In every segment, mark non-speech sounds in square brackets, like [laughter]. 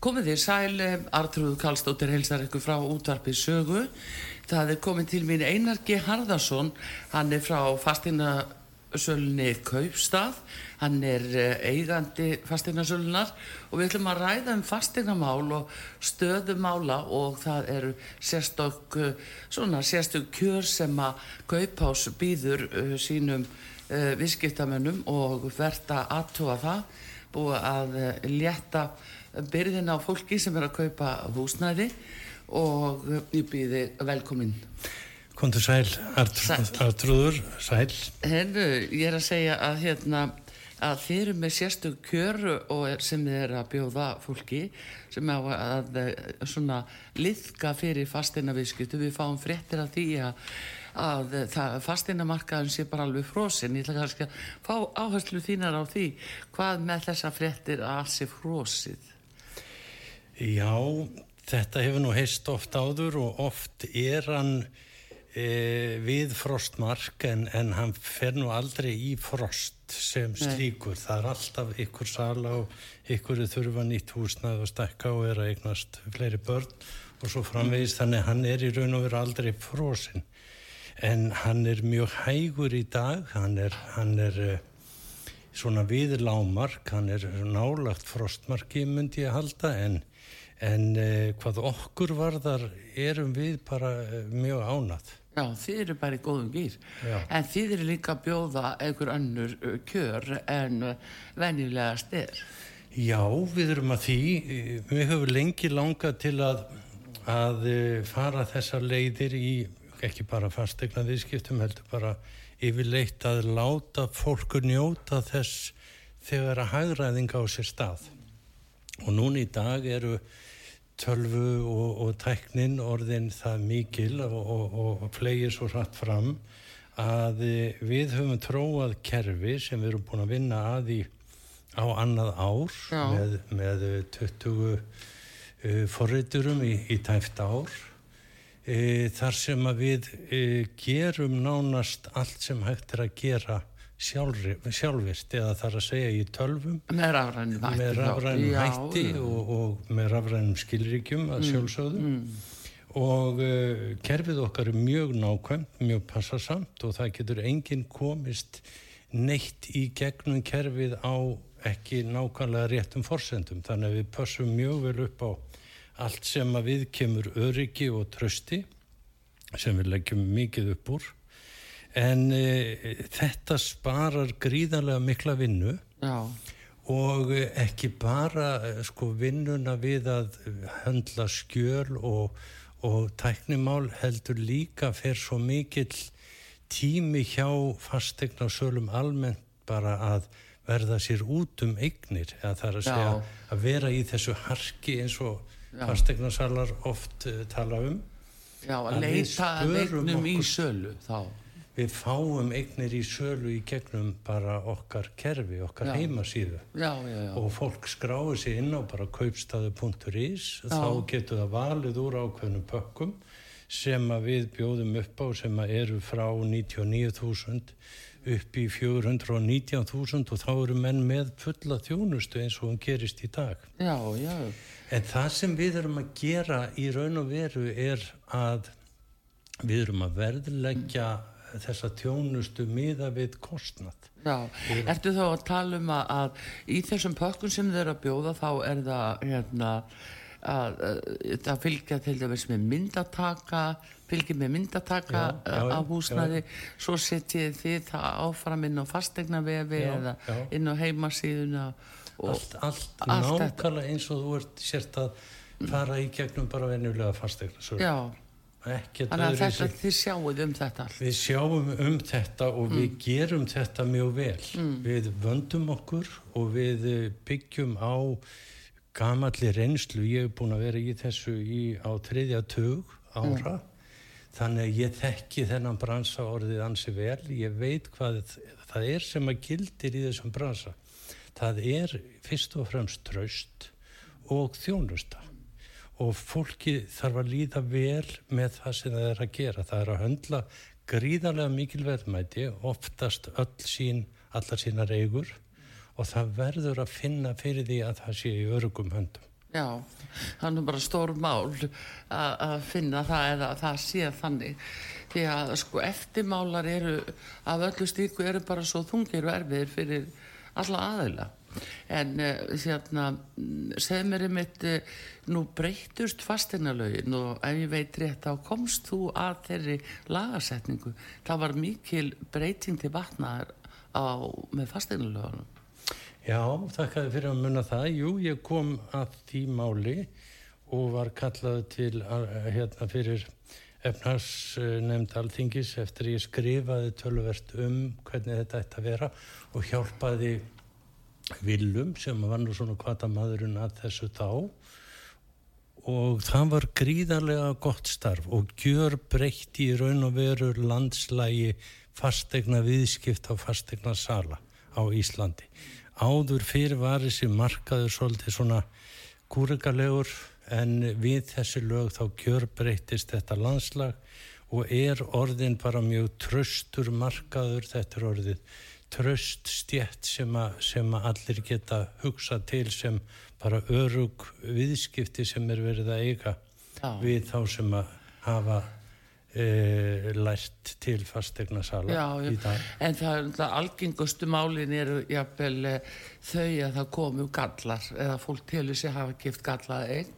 Komið þér sæl, Artrúð Kallstóttir helsar ykkur frá útvarpið sögu. Það er komið til mín Einar G. Harðarsson, hann er frá fasteinarsölunni Kaupstað, hann er eh, eigandi fasteinarsölunar og við ætlum að ræða um fasteinamál og stöðumála og það eru sérstök, eh, svona sérstök kjör sem að Kaupás býður sínum visskiptamönnum og verða aðtúa það, búið að létta byrðin á fólki sem er að kaupa húsnæði og ég býði velkomin. Kondur sæl. Artrúður, sæl. Hennu, ég er að segja að hérna að þið eru með sérstök kjör er, sem þið er að bjóða fólki sem á að eh, svona liðka fyrir fasteinaviðskiptu. Við fáum fréttir af því að, að það, fasteinamarkaðun sé bara alveg frosin. Ég ætla kannski að fá áherslu þínar á því hvað með þessa fréttir að alls er frosið. Já, þetta hefur nú heist oft áður og oft er hann e, við frostmark en, en hann fer nú aldrei í frost sem slíkur. Nei. Það er alltaf ykkur sala og ykkur þurfa nýtt húsnað og stekka og er að eignast fleiri börn og svo framvegist mm. þannig hann er í raun og veru aldrei frosin. En hann er mjög hægur í dag, hann er, hann er e, svona við lámark, hann er nálagt frostmarki myndi ég halda en En eh, hvað okkur varðar erum við bara eh, mjög ánað. Já, þið eru bara í góðum gýr. En þið eru líka að bjóða einhver önnur uh, kjör en uh, venjulega styr. Já, við erum að því. eh, Við höfum lengi langað til að, að eh, fara þessar leiðir í, ekki bara fastegna viðskiptum, heldur bara yfirleitt að láta fólkur njóta þess þegar að hagræðing á sér stað. Og núna í dag eru tölvu og, og tæknin orðin það mikil og, og, og flegir svo hratt fram að eh, við höfum tróað kerfi sem við erum búin að vinna að í á annað ár með, með 20 uh, forriturum í, í tæft ár. Uh, þar sem að við uh, gerum nánast allt sem hægt er að gera sjálfri, sjálfvirt eða þar að segja í tölvum. Með rafrænum hætti. með rafrænum Já, hætti já. og, og með rafrænum skilríkjum að sjálfsögðu. Mm, og uh, kerfið okkar er mjög nákvæmt, mjög passasamt og það getur enginn komist neitt í gegnum kerfið á ekki nákvæmlega réttum forsendum. Þannig að við passum mjög vel upp á allt sem að við kemur öryggi og trösti sem við leggjum mikið upp úr en uh, þetta sparar gríðarlega mikla vinnu já, og ekki bara eh, sko vinnuna við að höndla skjöl og, og tæknimál heldur líka fer svo mikill tími hjá fastegna sölum almennt bara að verða sér út um eignir eða það er að Já. segja að vera í þessu harki eins og Já. fastegna salar oft uh, tala um já, að Að leita eignum í okkur- sölu þá. Við fáum eignir í sölu í gegnum bara okkar kerfi, okkar Já. heimasíðu Já, já, já. og fólk skráir sér inn á bara kaupstaðu.is þá getur það valið úr ákveðnum pökkum sem að við bjóðum upp á sem að eru frá 99.000 upp í 419.000 og þá eru menn með fulla þjónustu eins og hún gerist í dag. Já, já, En það sem við erum að gera í raun og veru er að við erum að verðleggja þessa þjónustu miða við kostnað. já. Ertu þá að tala um að, að í þessum pökkun sem þeir eru að bjóða þá er það hérna að, að það fylgja til dæmis með myndataka fylgir með myndataka Já, já, já, af húsnæði svo setjið þið það áfram inn á fastegnavefi Já, eða já. inn á heimasíðuna allt, allt, allt nákvæmlega eins og þú ert sért að fara í gegnum bara venjulega fastegna Já, þannig að þetta þið sjáum um þetta Við sjáum um þetta og mm. við gerum þetta mjög vel. Mm. við vöndum okkur og við byggjum á gamalli reynslu, ég hef búin að vera í þessu í, á þriðja tug ára. Mm. þannig að ég þekki þennan bransa orðið ansi vel. Ég veit hvað það er sem að gildir í þessum bransa. Það er fyrst og fremst traust og þjónusta og fólki þarf að líða vel með það sem það er að gera. Það er að höndla gríðarlega mikil verðmæti oftast öll sín, allar sínar eigur. Og það verður að finna fyrir því að það sé í örugum höndum. Já, er bara stór mál að finna það eða að það sé þannig. Því að sko eftirmálar eru af öllu stíku eru bara svo þungir og erfiðir fyrir alla aðeila en uh, hérna segð mér einmitt uh, nú breytust fastinalögin og ef ég veit rétt þá komst þú að þeirri lagasetningu það var mikil breyting til vatnaðar með fastinalögunum Já, þakkaði fyrir að munna það. Jú, ég kom að því máli og var kallað til hérna fyrir efnarsnefnd alþingis eftir ég skrifaði tölverst um hvernig þetta ætti að vera og hjálpaði Vilum sem var nú svona hvata maðurinn að þessu þá. Og það var gríðarlega gott starf og gjör breytt í raun og veru landslægi fastegna viðskipt á fastegna sala á Íslandi. Áður fyrir var þessi markaður svolítið svona kúrikalegur en við þessi lög þá gjör breytist þetta landslag og er orðin bara mjög tröstur markaður, þetta orðið tröst stjætt sem, sem að allir geta hugsa til sem bara örug viðskipti sem er verið að eiga Já. við þá sem að hafa e, lært til fastegna sala í dag. En það er algengustu málin eru jafnvel e, þau að það komu gallar eða fólk telur sér hafa gift gallað einn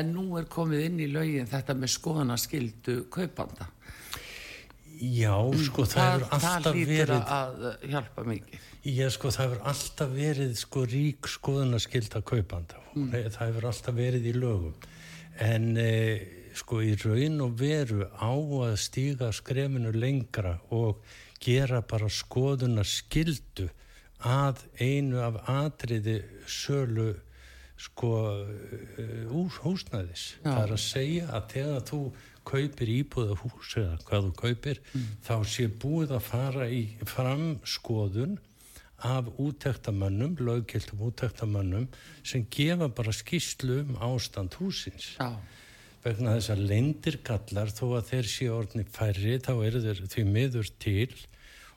en nú er komið inn í laugin þetta með skoðanaskildu kaupanda Já, sko, það, hefur alltaf verið... Það lítir að hjálpa mikið. Já, sko, það hefur alltaf verið, sko, rík skoðunarskilda kaupanda. Mm. Það hefur alltaf verið í lögum. En, eh, sko í raun og veru á að stíga skrefinu lengra og gera bara skoðuna skildu að einu af atriði sölu sko uh, úr húsnæðis Já. það er að segja að þegar þú kaupir íbúða hús eða hvað þú kaupir mm. þá sé búið að fara í framskoðun af útæktamönnum, lögkildum útæktamönnum sem gefa bara skýslu um ástand húsins Já. Vegna þess að lendir gallar þó að þeir séu orðni færri þá eru þeir því miður til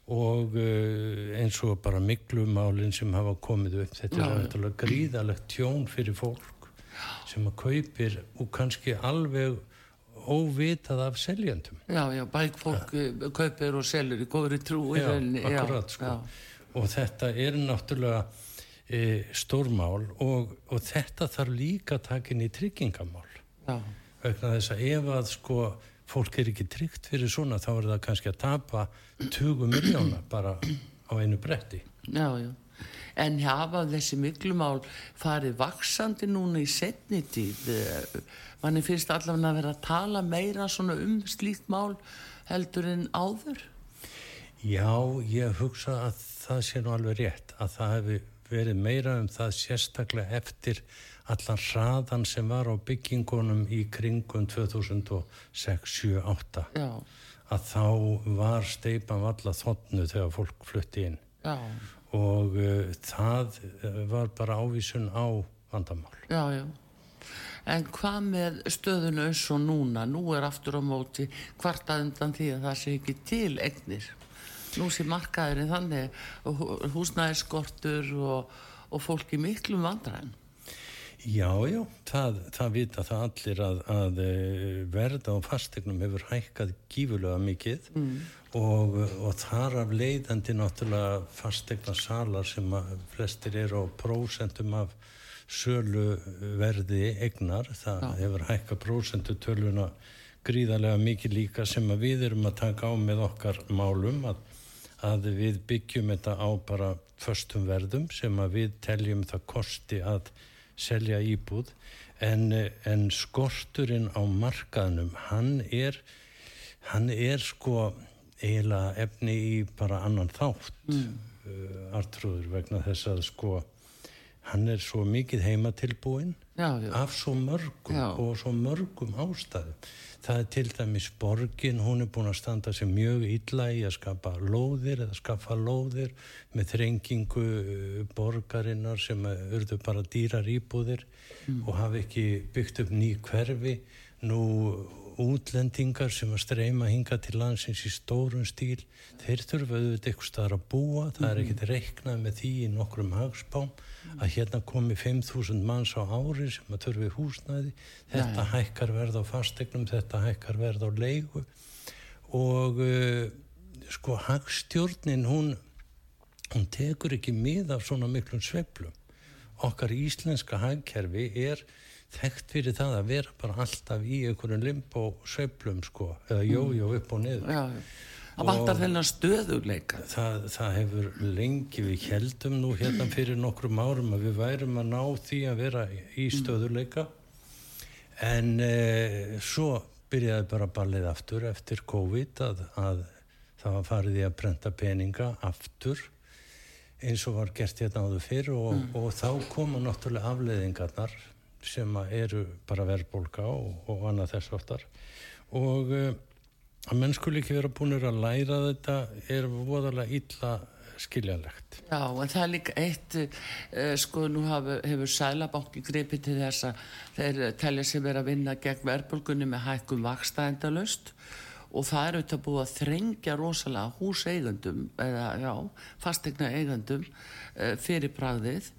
og uh, eins og bara miklumálinn sem hafa komið upp þetta er gríðalegt tjón fyrir fólk sem að kaupir og kannski alveg óvitað af seljandum Já, já, bæk fólk ja. kaupir og selur í góðri trú Já, akkurat sko. og þetta er náttúrulega e, stórmál og, og þetta þarf líka takin í tryggingamál. Já. Vegna þess að ef að sko fólk er ekki tryggt fyrir svona þá er það kannski að tapa 20 miljóna bara á einu bretti. Já, já, en hafa þessi miklumál farið vaksandi núna í setni tíð? Manni finnst allavega að vera að tala meira svona um slíkt mál heldur en áður? Já, ég hugsa að það sé nú alveg rétt að það hefur verið meira um það sérstaklega eftir allan hraðan sem var á byggingunum í kringum 2006-2008 að þá var steipan valla þotnu þegar fólk flutti inn. Já. Og uh, það uh, var bara ávísun á vandamál Já, já En hvað með stöðunu eins og núna? Nú er aftur á móti kvartaðundan því að það sé ekki til egnir. Nú sé markaðurinn þannig húsnæðiskortur og, og fólki miklum vandræðin. Já, já, það, það vita það allir að, að eh, verða á fastegnum hefur hækkað gífurlega mikið mm. Og, og þar af leiðandi náttúrulega fastegnasalar sem flestir eru á prósentum af söluverði egnar, það já. hefur hækkað prósentu tölvuna gríðarlega mikið líka sem við erum að taka á með okkar málum að, að við byggjum þetta á bara förstum verðum sem við teljum það kosti að selja íbúð en, en skorturinn á markaðnum hann er hann er sko eiginlega efni í bara annan þátt mm. uh, artrúður vegna þess að sko hann er svo mikið heimatilbúinn af svo mörgum já. og svo mörgum ástæðum það er til dæmis borgin hún er búin að standa sér mjög illa í að skapa lóðir eða skaffa lóðir með þrengingu uh, borgarinnar sem urðu bara dýrar íbúðir mm. og hafi ekki byggt upp ný hverfi nú útlendingar sem að streyma hinga til landsins í stórun stíl þeir þurfa auðvitað eitthvað staðar að búa það er mhm. ekkert reiknað með því í nokkrum hagspám að hérna komi 5.000 manns á ári sem að þurfi húsnæði þetta Nei. hækkar verð á fastegnum þetta hækkar verð á leigu og uh, sko hagstjórnin hún hún tekur ekki mið af svona miklum sveplum okkar íslenska hagkerfi er þekkt fyrir það að vera bara alltaf í einhverjum limbo söblum sko, eða jójó upp og niður já, já. Það vantar þennan stöðuleika það, það hefur lengi við heldum nú hérna fyrir nokkrum árum að við værum að ná því að vera í mm. stöðuleika en e, svo byrjaði bara ballið aftur eftir COVID að, að það var farið í að prenta peninga aftur eins og var gert hérna áður fyrr og, mm. og þá koma náttúrulega afleiðingarnar sem eru bara verðbólka og, og annað þess aftar og uh, að menn skul ekki vera búinir að læra þetta er voðalega illa skiljanlegt. Já, en það er líka eitt, uh, sko, nú hafa, hefur Sælabanki gripið til þess að þeir telja sem er að vinna gegn verðbólgunni með hækkum vaksta endalust og það er auðvitað búið að þrengja rosalega húseigandum eða, já, fastegna eigandum uh, fyrir bragðið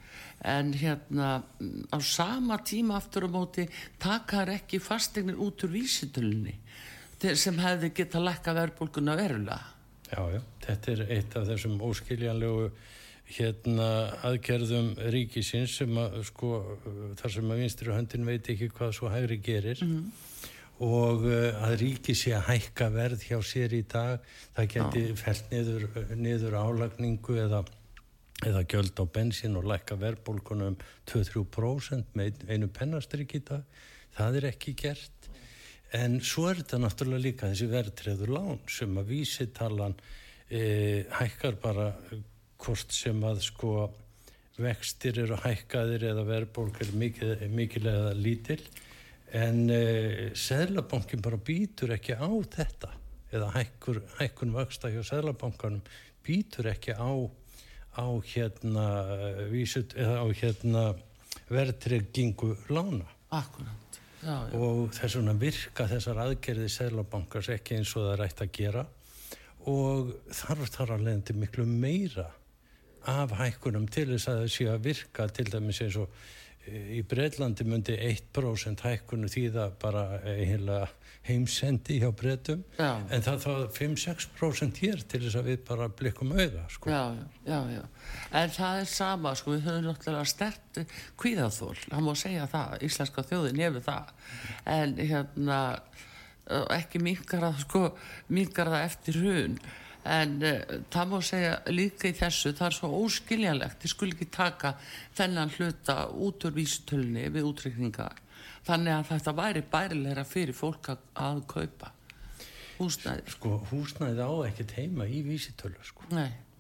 en hérna á sama tíma aftur á móti takar ekki fastegnir út úr vísitölunni sem hefði geta lekka verðbólkuna verulega. Já, já, þetta er eitt af þessum óskiljanlegu hérna aðgerðum ríkisins sem að sko þar sem að vinstri höndin veit ekki hvað svo hægri gerir. Mm -hmm. og uh, að ríki sé að hækka verð hjá sér í dag það geti fælt niður, niður álagningu eða eða gjöld á bensin og lækka verðbólkunum 2-3% með einu pennastrykk í dag. Það er ekki gert. En svo er þetta náttúrulega líka þessi verðtreður lán sem að vísitalan e, hækkar bara hvort sem að sko vextir eru hækkaðir eða verðbólk er mikil, mikil eða lítil. En e, Sæðlabankin bara býtur ekki á þetta eða hækkun vaksta hjá Sæðlabankanum býtur ekki á á hérna vísut eða á hérna verðtryggingu lána. Akkurát og þess vegna virka þessar aðgerði Sælabankars ekki eins og það er ætti að gera. Og þarf þar að leiðandi miklu meira af hækkunum til þess að það sé að virka til dæmis eins og í Breitlandi myndi 1% hækkunu þýða bara einhverja heimsendi hjá breytum en það þá 5-6% hér til þess að við bara blikum auða sko. já, já, já, en það er sama sko, við höfum náttúrulega stert kvíðaþól, það má segja það. Íslenska þjóðin hefur það. En hérna ekki mingar það sko, mingar það eftir hún en uh, það má segja líka í þessu það er svo óskiljanlegt, þið skul ekki taka þennan hluta út úr vísutölunni við útrekninga þannig að þetta væri bærilegra fyrir fólk að, að kaupa húsnæði. Sko húsnæði á ekkert heima í vísitölu sko.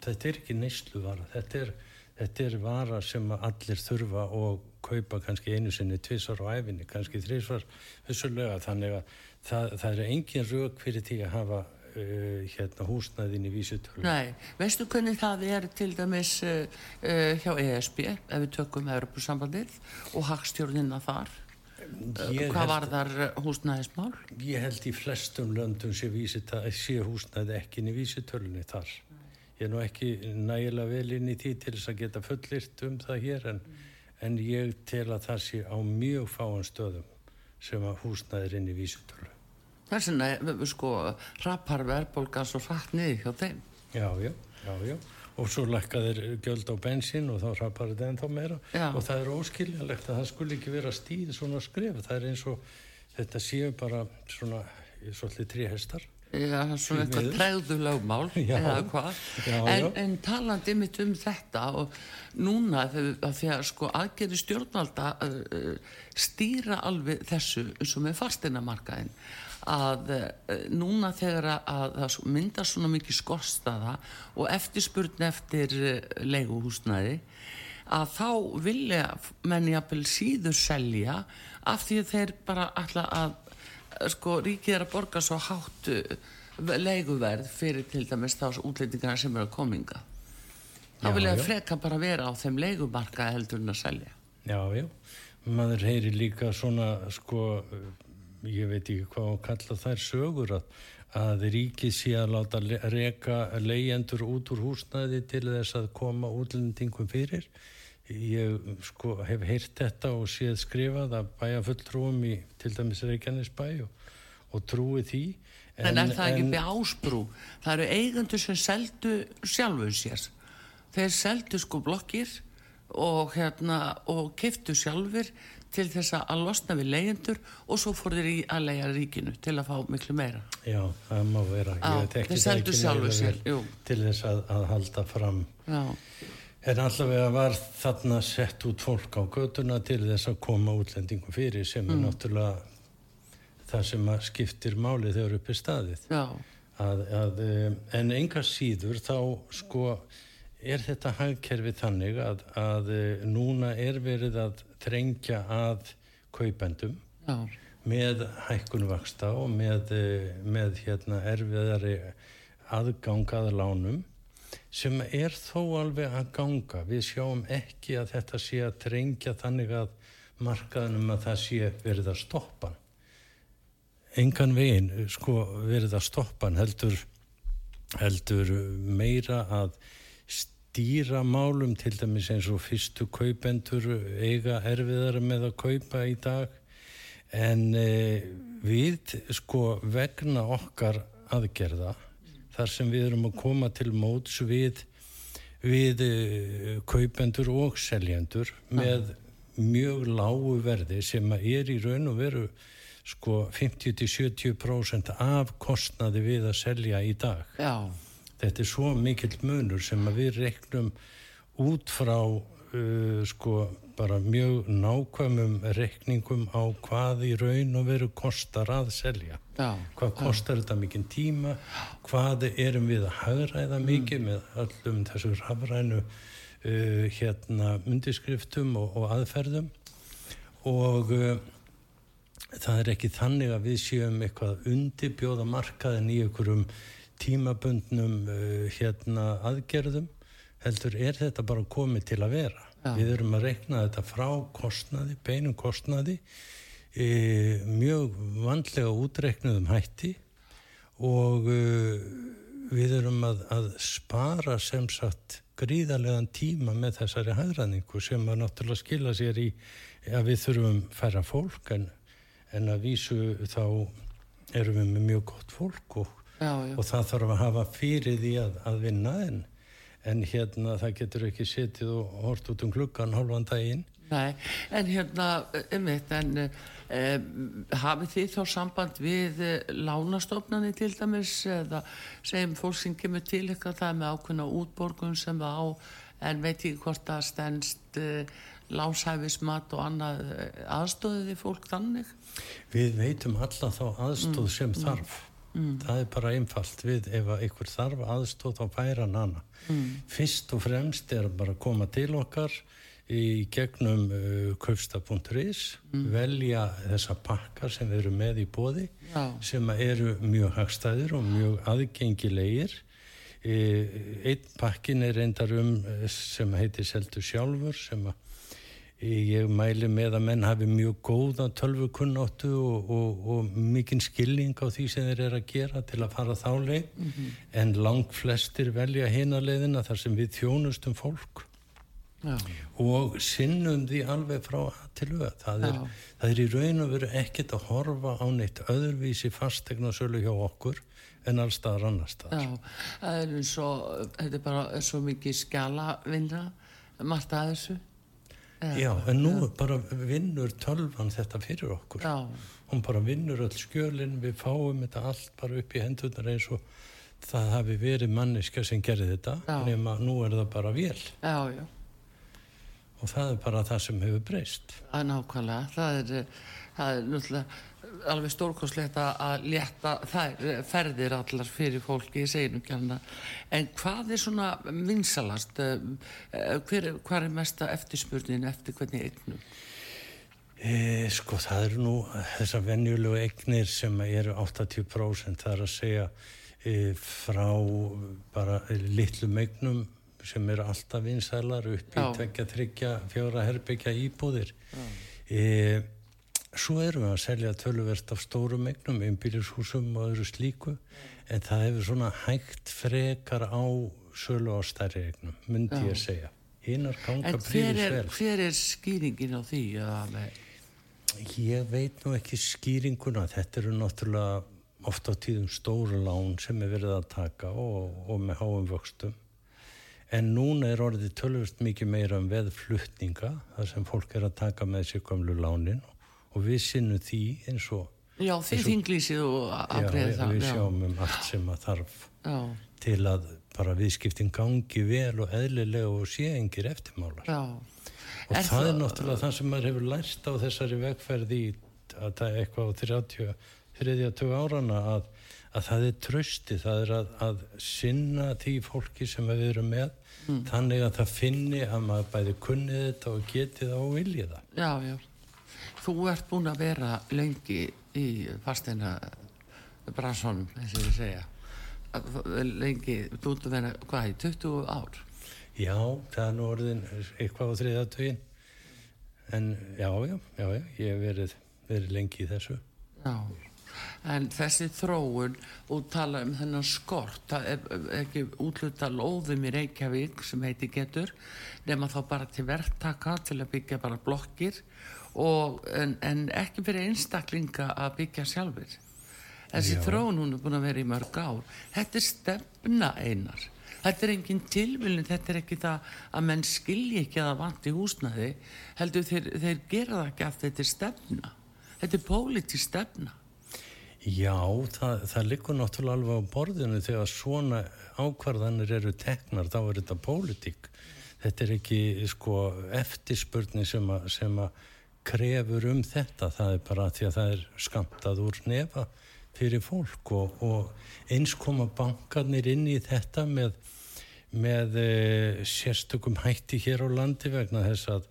Þetta er ekki neyslu vara þetta er, þetta er vara sem allir þurfa og kaupa kannski einu sinni tvissar á æfinni, kannski þrísvar vissulega. Þannig að það, það er engin rauk fyrir því að hafa uh, hérna húsnæðin í vísitölu Nei, veistu hvernig það er til dæmis uh, hjá ESB ef við tökum Europasambandið og hagstjórnina þar Ég Hvað var þar húsnæðismál? Ég held í flestum löndum sé, sé húsnæði ekki inn í vísitölunni þar. Ég er nú ekki nægilega vel inn í því til þess að geta fullirt um það hér en, mm. en ég tel að það sé á mjög fáan stöðum sem að húsnæði er inn í vísitölu. Það er svona, sko, rappar verðbólgan svo rætt niður hjá þeim. Já, já, já, já og svo lækkaðir göld á bensin og þá rapar þetta ennþá meira Já. og það er óskiljanlegt að það skulle ekki vera stíð svona skref, það er eins og þetta séu bara svona svolítið tríhestar [laughs] Já, svona eitthvað tregðulögmál eða hvað. En, en talandi mitt um þetta og núna þegar sko aðgerri stjórnvalda uh, stýra alveg þessu sem er fastinamarkaðin að uh, núna þegar að það myndar svona mikið skorstaða og eftirspurn eftir uh, leiguhúsnaði að þá vilja menni að síður selja af því að þeir bara alltaf að sko ríkið er að borga svo hátt uh, leiguverð fyrir til dæmis þá útlendingarna sem eru að kominga þá vil ég að freka bara vera á þeim leigumarka heldur en að selja. Já, já, maður heyri líka svona sko, ég veit ekki hvað að kalla þær sögur að, að ríkið sé að láta reka leyendur út úr húsnaði til þess að koma útlendingum fyrir ég sko hef heyrt þetta og séð skrifað að bæja fulltrúum í til dæmis Reykjanesbæ og, og trúi því. En, en er það ekki beð ásprú það eru eigandur sem seldu sjálfuð sér. Þeir seldu sko blokkir og hérna og kiftu sjálfur til þess að losna við leyendur og svo fór þeir í að leia ríkinu til að fá miklu meira. Já, það má vera. Á, þeir seldu sjálfuð sér til þess að, að halda fram. Já En allavega var þarna sett út fólk á göduna til þess að koma útlendingum fyrir sem er mm. náttúrulega það sem skiptir máli þegar upp er staðið. Að, að, eh, en enga síður þá sko er þetta hagkerfi þannig að, að eh, núna er verið að þrengja að kaupendum Já. með hækkunvaksta og með, eh, með hérna, erfiðari aðgangað lánum sem er þó alveg að ganga. Við sjáum ekki að þetta sé að trengja þannig að markaðnum að það sé verið að stoppa. Engan veginn sko verið að stoppa heldur, heldur meira að stýra málum til dæmis eins og fyrstu kaupendur eiga erfiðar með að kaupa í dag en e, við sko vegna okkar aðgerða þar sem við erum að koma til móts við, við uh, kaupendur og seljendur með mjög lágu verði sem er í raun og veru sko 50-70% af kostnaði við að selja í dag. Já. Þetta er svo mikill munur sem við reknum út frá uh, sko bara mjög nákvæmum rekningum á hvað í raun og veru kostar að selja já, hvað kostar já. þetta mikinn tíma hvað erum við að hagraða mikið mm. með öllum þessu rafrænu uh, hérna undirskriftum og, og aðferðum og uh, það er ekki þannig að við séum eitthvað undibjóða markaðin í einhverjum tímabundnum uh, hérna aðgerðum heldur er þetta bara komið til að vera Já. Við erum að rekna þetta frá kostnaði, beinum kostnaði, e, mjög vandlega útreknuðum hætti og e, við erum að, að spara sem sagt gríðarlegan tíma með þessari hæðræningu sem að náttúrulega skila sér í að við þurfum færa fólk en, en að vísu þá erum við með mjög gott fólk og, já, já. og það þarf að hafa fyrir því að, að vinna en en hérna það getur ekki setið og hort út um klukkan hálfan daginn. Nei, en hérna um þetta en eh, hafið þið þá samband við eh, lánastofnani til dæmis? Eða segjum fólk sem kemur til eitthvað það með ákveðna útborgun sem það á en veit ekki hvort það stennst eh, lánshæfismat og annað eh, aðstóðið í fólk þannig? Við veitum alla þá aðstóð mm, sem mm. þarf mm. það er bara einfalt við ef einhver þarf aðstóð þá færa hann hana mm. fyrst og fremst er bara að koma til okkar í gegnum uh, kaupstaf.is mm. velja þessa pakkar sem erum með í bóði Já. sem eru mjög hagstæðir og mjög aðgengilegir e, einn pakkin er reyndar um eh, sem heitir Seldu sjálfur sem að Ég mæli með að menn hafi mjög góða tölvukunnáttu og, og, og mikinn skilning á því sem þeir eru að gera til að fara þá leið mm -hmm. en langt flestir velja hina leiðina þar sem við þjónustum fólk Já. og sinnum því alveg frá til auða. Það, það er í raun og veru ekkert að horfa á neitt öðruvísi fastegna sölu hjá okkur en allstaðar annar staðar. Já, það er eins og, þetta er bara svo mikið skjala vinna, margt að þessu Já, en nú bara vinnur tölvan þetta fyrir okkur. Já. Hún bara vinnur öll skjölinn, við fáum þetta allt bara upp í hendunar eins og það hafi verið manniska sem gerði þetta, nema nú er það bara vél Já, og það er bara það sem hefur breyst. Er nákvæmlega. Það er, eh, það er náttúrulega alveg stórkoslegt að- létta þær eh, ferðir allar fyrir fólki í seginumkjálna. En hvað er svona vinsalast? Hver, er- hvar er mesta eftirspurnin eftir hvernig eignum? E, sko það eru nú þessar venjulegu eignir sem eru 80% það er að segja e, frá bara litlum eignum sem eru alltaf vinsælar upp í tveggja, þryggja, fjóra herbyggja íbúðir. E, svo erum við að selja töluvert af stórum eignum, einbýlishúsum og öðru slíku en það hefur svona hægt frekar á sölu á stærri eignum, myndi ég segja. Hinnar ganga En er, vel. hver er skýringin á því? Að, Ég veit nú ekki skýringuna, þetta eru náttúrulega oft á tíðum stóru lán sem er verið að taka og, og með háum vöxtum. En núna er orðið tölvist mikið meira um veðflutninga, þar sem fólk er að taka með sér gömlu lánin og við sinnum því eins og já, þið þinglýsið og afgreðið við, það. við já. sjáum um allt sem að þarf Já, til að bara viðskiptin gangi vel og eðlilega og sé engir eftirmálar. já. Og Er það, það- er náttúrulega það sem maður hefur lært á þessari vegferði í að það er eitthvað á 30, 30 árana að, að það er trösti, það er að, að sinna því fólki sem við erum með þannig að það finni að maður bæði kunnið þetta og getið það og viljið það. Já, já. Þú ert búin að vera lengi í fasteina bransónum, eins og ég segja. Lengi, þú ert að vera, hvað, í 20 ár? Já, það er nú orðin eitthvað á þriðatögin en já, já, já, já, ég hef verið, verið lengi í þessu. Já. En þessi þróun og tala um þennan skort, það er ekki útluta lóðum í Reykjavík sem heiti getur, nema þá bara til verktaka til að byggja bara blokkir og, en, en ekki fyrir einstaklinga að byggja sjálfur. Þessi Já. þróun hún er búin að vera í mörg ár. Þetta er stefna einar. Þetta er engin tilvílun, þetta er ekki það að menn skilji ekki að það vanti húsnaði, heldur þeir, þeir gera það ekki að þetta er stefna. Þetta er pólitísk stefna. Já, það, það liggur náttúrulega alveg á borðinu þegar svona ákvarðanir eru teknar, þá er þetta pólitík. Þetta er ekki sko eftirspurni sem að, sem að krefur um þetta, það er bara því að það er skamtað úr nefa fyrir fólk og, og eins koma bankarnir inn í þetta með, með e, sérstökum hætti hér á landi vegna þess að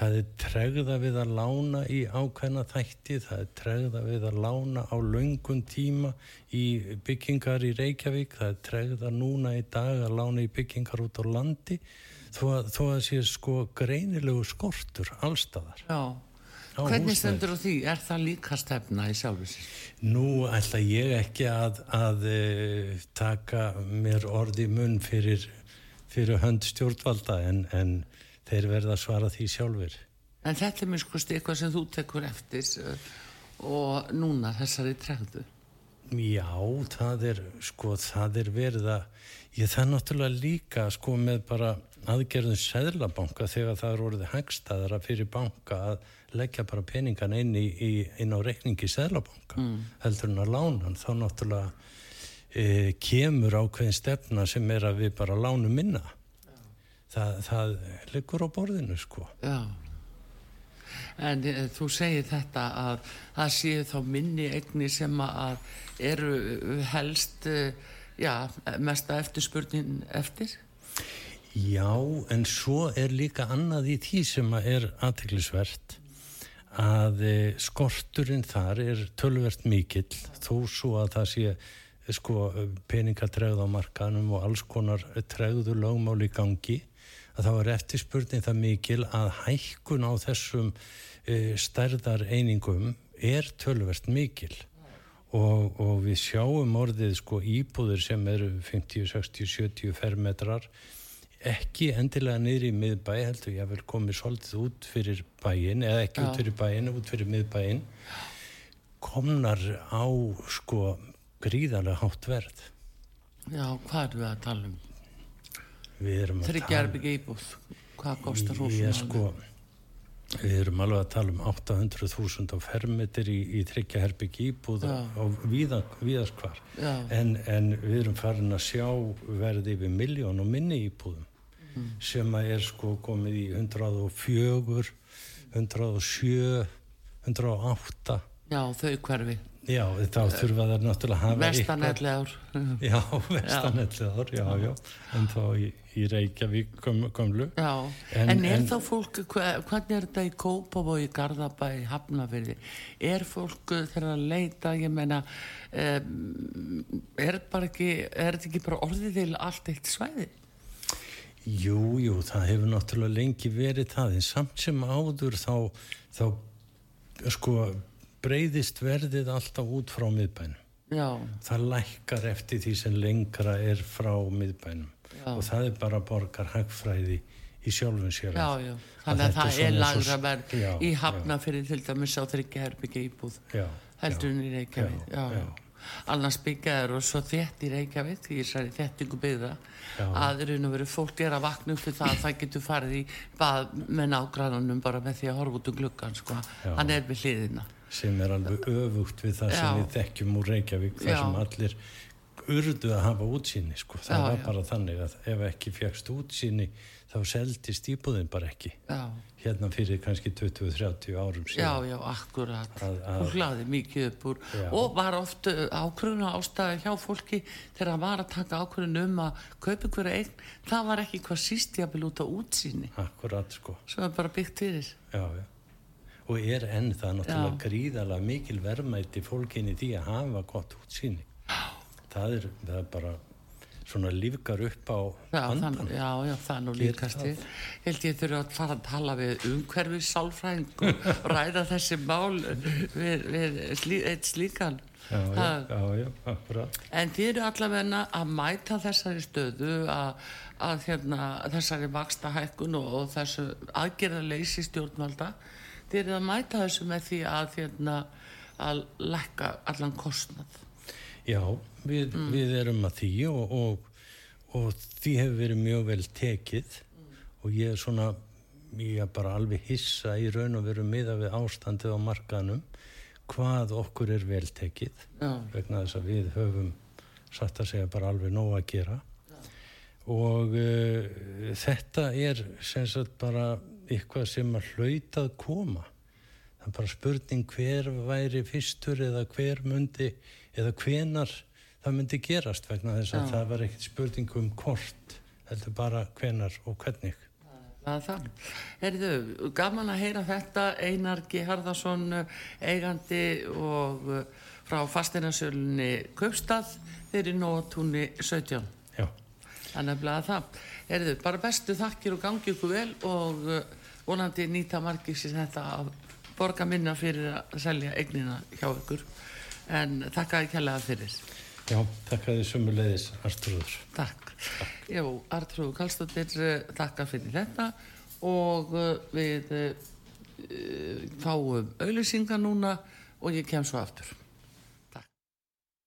það er tregða við að lána í ákveðna þætti, það er tregða við að lána á löngum tíma í byggingar í Reykjavík, það er tregða núna í dag að lána í byggingar út á landi þó að, þó að sé sko greinilegu skortur allstaðar. Já. Hvernig stendur á því? Er það líka stefna í sjálfu sér? Nú ætla ég ekki að, að e, taka mér orði í munn fyrir, fyrir hönd stjórnvalda en, en þeir verða að svara því sjálfur. En þetta er minn sko eitthvað sem þú tekur eftir uh, og núna þessari tregðu. Já, það er, sko, það er verið að, ég það náttúrulega líka, sko, með bara aðgerðum seðlabanka þegar það er orðið hagstaðara fyrir banka að leggja bara peningan inn, í, í, inn á reikningi seðlabanka, mm. heldur en að lána þá náttúrulega e, kemur ákveðin stefna sem er að við bara lánum minna. Það, það liggur á borðinu, sko. Já. En uh, þú segir þetta að það séu þá minni eigni sem að eru uh, helst, uh, já, mesta eftirspurnin eftir? Já, en svo er líka annað í því sem er aðteglisvert að e, skorturinn þar er tölvert mikill þó svo að það sé sko peningatregð á markanum og alls konar tregðu lögmál í gangi að þá er eftirspurning það mikil að hækkun á þessum stærðar einingum er tölvert mikil og, og við sjáum orðið sko íbúður sem eru 50, 60, 70 fermetrar ekki endilega niður í miðbæ heldur ég að vel komið svolítið út fyrir bæin eða ekki Já. út fyrir bæin, út fyrir miðbæin komnar á sko gríðarlega hátt verð Já, hvað erum við að tala um? við erum að Þryggja erbyggja íbúð. Hvað kostar Ég húsum? sko, Við erum alveg að tala um 800.000 á fermetir í, í tryggjaherbyggi íbúð á víða, víðaskvar en, en við erum farin að sjá verði yfir miljón og minni íbúðum mm. sem að er sko komið í 104 107 108 Já, þau hverfi Já, þá þurfa það náttúrulega að hafa Vestanelli ár Já, vestanelli ár, já, já. En þá í, í Reykjavík kom, komlu Já, en, en er en, þá fólk hvernig er þetta í Kópavói Garðabæ, Hafnafyrði er fólk þegar að leita ég menna um, er bara ekki er þetta ekki bara orðið til allt eitt svæði? Jú, jú, það hefur náttúrulega lengi verið það en samt sem áður þá þá sko breyðist verðið alltaf út frá miðbænum. Já. Það lækkar eftir því sem lengra er frá miðbænum já. og það er bara borgar hagfræði í sjálfum sér. Já, já. Þannig að, að það er lagra verð í hafnafyrir til dæmis á þryggjaherbyggja íbúð. Já. Heldur hún í Reykjavík. Já, já. Annars byggjaður og svo þett í Reykjavík, því særi þettingu byggða, að raun og veru fólk er að vakna upp fyrir það að það getur farið í bað með nágrannanum bara með því að horfa út um gluggan, sko. Hann er við hliðina sem er alveg öfugt við það já. sem við þekkjum úr Reykjavík þar já. sem allir urdu að hafa útsýni sko. það já, var bara þannig að ef ekki fjagst útsýni þá seldist íbúðin bara ekki. Hérna fyrir kannski 20-30 árum síðan. Já, já, akkurat. Hún hlaði mikið upp úr. Og var oft uh, ákvörðuna ástæði hjá fólki þegar það var að taka ákvörðun um að kaupa hverja eign það var ekki hvað síst ég að byrja út á útsýni. Akkurat sko. Sem var bara byggt fyrir. Já, já. Og er enn það náttúrulega já. gríðalega mikil verðmætti fólkinni því að hafa gott útsýni. Það er, það er bara svona lífgar upp á já, andan þann, já, já, það er nú líkast held ég þurfa að fara að tala við umhverfið sálfræðing og [laughs] ræða þessi mál við, við slí, eitt slíkan. Já, já, já, akkurat. En þið eru allavegna að mæta þessari stöðu að, að hérna, þessari vaksta hækkun og, og þessu aðgerðarleysi stjórnvalda. Þeir eru að mæta þessu með því að, þérna, að lekka allan kostnad Já, við, mm. við erum að því og, og, og því hefur verið mjög vel tekið mm. og ég er svona ég er bara alveg hissa í raun og veru miða við ástandið á markanum hvað okkur er vel tekið Já. vegna þess að við höfum satt að segja bara alveg nóg að gera Já. og uh, þetta er sem sagt bara eitthvað sem að hlautað koma það er bara spurning hver væri fyrstur eða hver myndi eða hvenar það myndi gerast vegna þess að Já. það var ekkert spurning um hvort heldur bara hvenar og hvernig Það er það. Herðu, gaman að heyra þetta Einar G. Harðarsson eigandi og uh, frá fastinarsölunni Kaupstað þeir í nótúni 17 Já. Þannig að það Herðu, bara bestu þakkir og gangi ykkur vel og uh, vonandi nýta margir sem þetta að borga minna fyrir að selja eignina hjá ykkur. En þakka ekki hella fyrir. Já, þakka þið sumulegis Artrúður Takk, Takk. Já, Artrúður Kallstóttir eh, þakka fyrir þetta. Og eh, við uh, fáum auðlýsingar núna og ég kem svo aftur